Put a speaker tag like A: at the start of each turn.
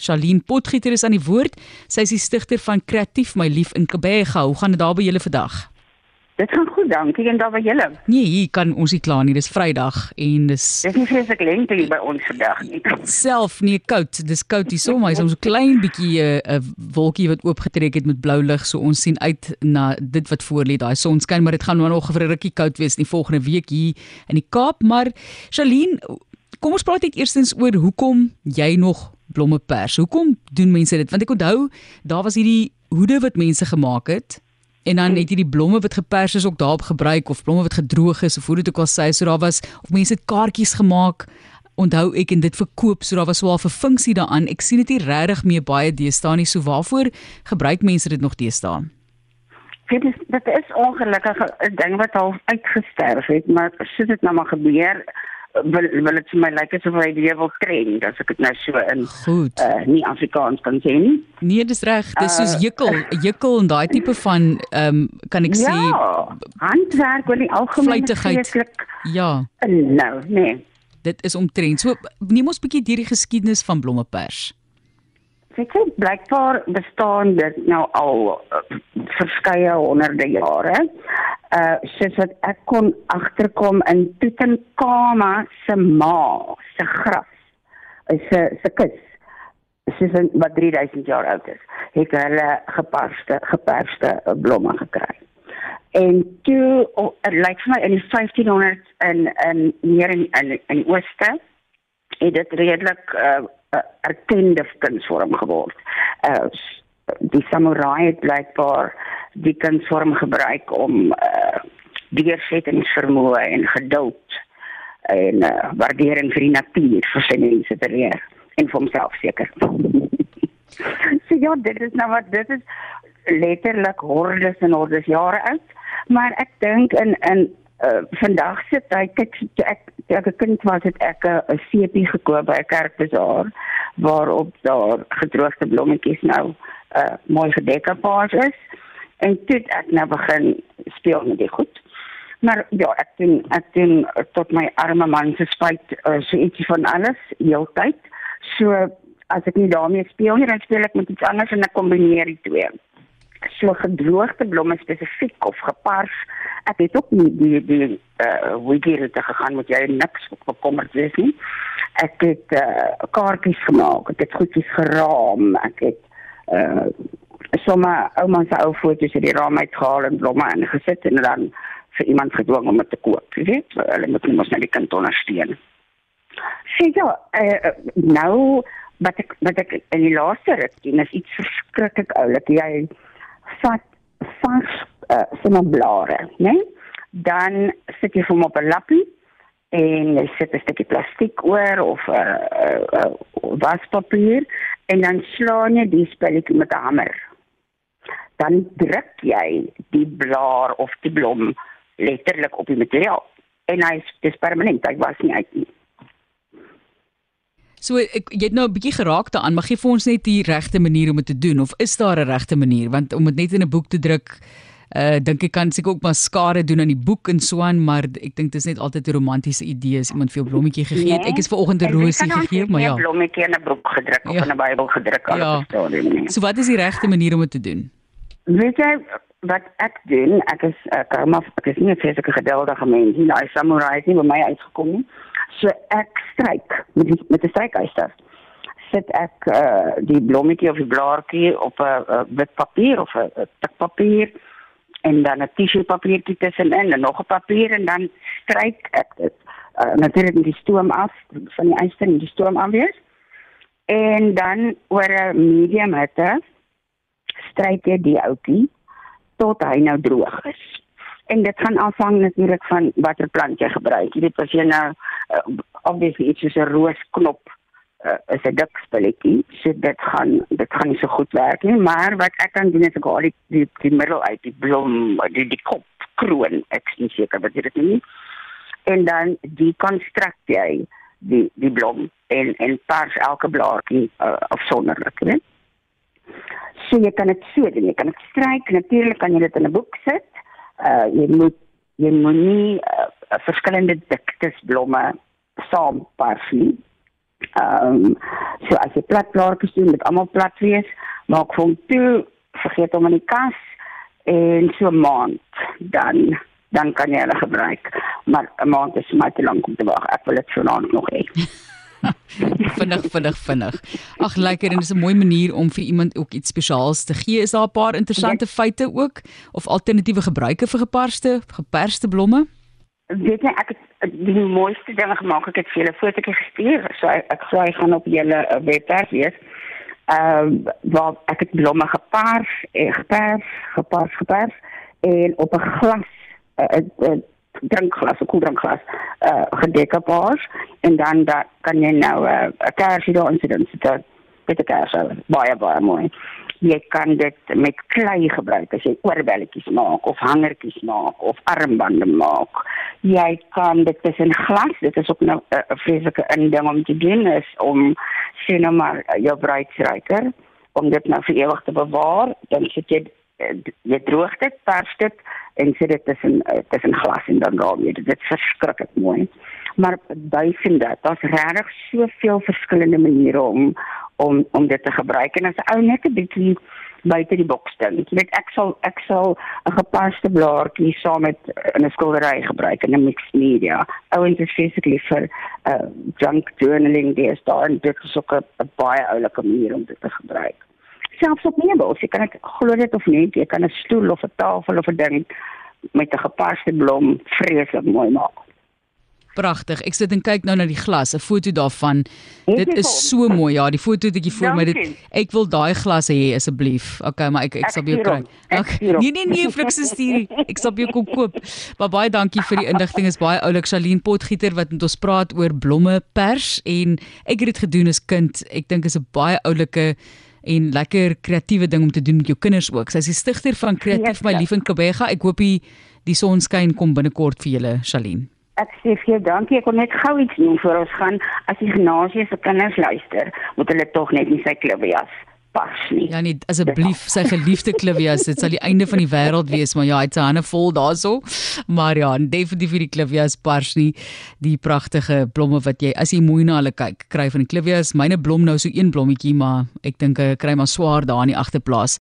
A: Charlene Potgieter is aan die woord. Sy is die stigter van Kreatief My Lief in Kebega. Hoe gaan dit daar by julle vandag?
B: Dit gaan goed, dankie. En daar by julle?
A: Nee, hier kan ons nie kla nie. Dis Vrydag en dis
B: Dis nie vreeslik lente hier by ons vandag nie.
A: self nie koud. Dis koud hier sommer. Hy's ons 'n klein bietjie 'n uh, wolkie wat oopgetrek het met blou lig. So ons sien uit na dit wat voor lê. Daai sonskyn, maar dit gaan nog vir 'n rukkie koud wees in die volgende week hier in die Kaap. Maar Charlene, kom ons praat net eerstens oor hoekom jy nog blomme pers. Hoekom doen mense dit? Want ek onthou daar was hierdie hoede wat mense gemaak het En dan het jy die blomme wat gepers is ook daarop gebruik of blomme wat gedroog is of hoe dit ook al sê, so daar was of mense het kaartjies gemaak. Onthou ek en dit verkoop, so daar was wel 'n funksie daaraan. Ek sien dit nie regtig meer baie deesdae nie. So waarvoor gebruik mense dit nog deesdae?
B: Dit is dit is ongelukkig 'n ding wat al uitgesterf het, maar soos dit nou maar gebeur, wil wil dit vir my lyk asof hy weer wil trend as ek dit nou so in
A: Goed.
B: uh, nie Afrikaans kan sê nie.
A: Nee, dis reg. Dis soos
B: Uh,
A: jukkel, jukkel en daai tipe van ehm um, kan ek sê
B: Ja, handwerk wil die algemeen
A: Vlytigheid.
B: vreeslik
A: ja,
B: nou, nee.
A: dit is omtrent. So neem ons 'n bietjie deur die geskiedenis van blomme pers.
B: Weet jy, blykbaar bestaan dit nou al uh, verskeie honderde jare. Uh soos wat ek kon agterkom in Tutankhamun se ma se graf. Is se se kus. Soos in, wat 3000 jaar oud is. Het hulle geparste geperste blomme gekry. En toe oh, dit lyk vir my in die 1500s in in meer in in, in die ooste het dit redelik uh, uh, erkende kunsvorm geword. Uh die samurai het blykbaar die kunsvorm gebruik om uh deursettingsvermoë en geduld en uh, waardering vir die natuur vir sy mense te leer en vir homself seker. so ja, dit is nou wat dit is letterlik hordes en hordes jare oud, maar ek dink in in uh, vandag se tyd kyk toe ek toe ek 'n kind was het ek 'n 'n sepie gekoop by 'n kerkbazaar waarop daar gedroogde blommetjies nou uh mooi gedekapaas is en toe ek nou begin speel met die goed. Maar ja, ek doen ek doen uh, tot my arme man se spyt uh, so ietsie van alles heeltyd. So as ek nie daarmee speel nie, dan speel ek met iets anders en ek kombineer die twee so gedroogde blomme spesifiek of gepars. Ek het ook nie die die uh wiggie te gegaan met jy niks bekommerd wees nie. Ek het uh kaartjies gemaak, ek het goedjies geraam, ek het uh sommer ouma se ou foto's uit die raam uitgehaal en blomme ingesit en dan vir iemand gedwing om dit te koop, jy weet. Hulle moet net net die kind ondersteun. Sê ja, uh, nou wat ek wat ek in die laaste ruk doen is iets verskriklik oulik. Jy vat vars uh, sonneblare, né? Dan sit jy hom op 'n lappie en jy sit 'n stukkie plastiek oor of 'n uh, uh, uh, waspapier en dan slaan jy die spelletjie met 'n hamer. Dan druk jy die blaar of die blom letterlik op die materiaal en hy is dis permanent, hy was nie uit nie.
A: So ek jy het nou 'n bietjie geraak daaraan, maar gee vir ons net die regte manier om dit te doen of is daar 'n regte manier? Want om dit net in 'n boek te druk, uh dink ek kan seker ook maar skade doen aan die boek en so aan, maar ek dink dis net altyd 'n romantiese idee as iemand vir jou blommetjie gegee het. Ek is ver oggend 'n rosie
B: ons
A: gegee, maar ja.
B: meer blommetjie in 'n boek gedruk of
A: Ja.
B: in 'n Bybel gedruk al
A: Ja.
B: op die stadium nie.
A: So wat is die regte manier om dit te doen?
B: Weet jy wat ek doen? Ek is ek kom af ek is nie 'n vreeslike geduldige mens nie. Daai samurai het nie by my uitgekom nie. So ek stryk met die, met 'n strykyster. Sit ek uh, die blommetjie of die blaartjie op 'n uh, wit papier of 'n uh, stuk papier en dan 'n tissue papiertjie tussenin en nog 'n papier en dan stryk ek dit uh, natuurlik met die stoom af van die yster en die stoom af weer. En dan oor 'n medium hitte stryk jy die ouetjie tot hy nou droog is. En dit gaan afhang natuurlik van watter plant jy gebruik. Jy weet as jy nou uh, obviously iets soos 'n roosknop uh, is 'n dik spulletjie, so dit gaan dit gaan nie so goed werk nie, maar wat ek kan doen is ek haal die die, die middel uit die blom, die die kop kroon, ek is nie seker wat dit nie. En dan die konstruk jy die die blom en en pars elke blaartjie uh, afsonderlik, né? So jy kan dit so doen. Jy kan dit stryk. Natuurlik kan jy dit in 'n boek sit. Uh jy moet jy moet nie uh, verskillende diktes blomme saam pars nie. Ehm um, so as jy plat blaartjies doen met almal plat wees, maak hom toe, vergeet hom in die kas en so 'n maand dan dan kan jy hulle gebruik. Maar 'n maand is maar te lank om te wag. Ek wil dit vanaand nog hê.
A: vinnig vinnig vinnig. Ag lekker en dis 'n mooi manier om vir iemand ook iets spesiaals te gee. Is daar 'n paar interessante ja. feite ook of alternatiewe gebruike vir geparste geperste blomme?
B: Weet jy ek het die mooiste dinge gemaak. Ek het vir julle fotootjie gestuur. So ek, sê ek gaan op julle eh, webwerf wees. Ehm uh, waar ek het blomme gepars, eh, gepers, gepars, gepers en op 'n glas 'n uh, uh, drinkglas, 'n koeldrankglas, uh gedekapaas en dan da kan jy nou 'n uh, kersie daar insit en sit dit kersie baie baie mooi. Jy kan dit met klei gebruik as jy oorbelletjies maak of hangertjies maak of armbande maak. Jy kan dit tussen glas, dit is ook nou 'n uh, vreeslike ding om te doen is om sien nou maar uh, jou bruidsryker om dit nou vir ewig te bewaar, dan sit jy uh, jy droog dit, pers dit en sit dit tussen uh, tussen glas en dan raak jy dit is verskriklik mooi. Maar duisende, daar's regtig soveel verskillende maniere om om om dit te gebruik en as ou net 'n bietjie buite die boks dink. Jy weet ek sal ek sal 'n gepaste blaartjie saam met in 'n skildery gebruik in 'n mixed media. Ouens is basically vir uh junk journaling, dis daar en dit is ook 'n baie oulike manier om dit te gebruik selfs op meubels. Jy kan dit glo dit of nie, jy kan 'n stoel of 'n tafel of 'n ding met 'n gepaste blom vreeslik mooi maak.
A: Pragtig. Ek sit en kyk nou na die glas, 'n foto daarvan. Dit is so mooi. Ja, die foto wat ek voor my dit ek wil daai glas hê asseblief. Okay, maar ek ek sal weer kry. Ek, nee nee nee, Flixus stuur. Ek sal weer kom koop. Maar baie dankie vir die inligting. Is baie oulik Shalien Potgieter wat met ons praat oor blomme pers en ek het dit gedoen as kind. Ek dink is 'n baie oulike en lekker kreatiewe ding om te doen met jou kinders ook. Sy is die stigter van Kreatief my lief in Kabega. Ek hoop die die sonskyn kom binnekort vir julle, Shalien.
B: Ek sê vir jou dankie. Ek wil net gou iets noem voor ons gaan. As die gimnasie se kinders luister, moet hulle tog net nie sy klubbias pas nie.
A: Ja nee, asseblief sy geliefde Clivias, dit sal die einde van die wêreld wees, maar ja, hy het sy hande vol daarso. Maar ja, definitief vir die Clivias pars nie die pragtige blomme wat jy as jy mooi na hulle kyk, kry van die Clivias. Myne blom nou so een blommetjie, maar ek dink ek kry maar swaar daar in die agterplaas.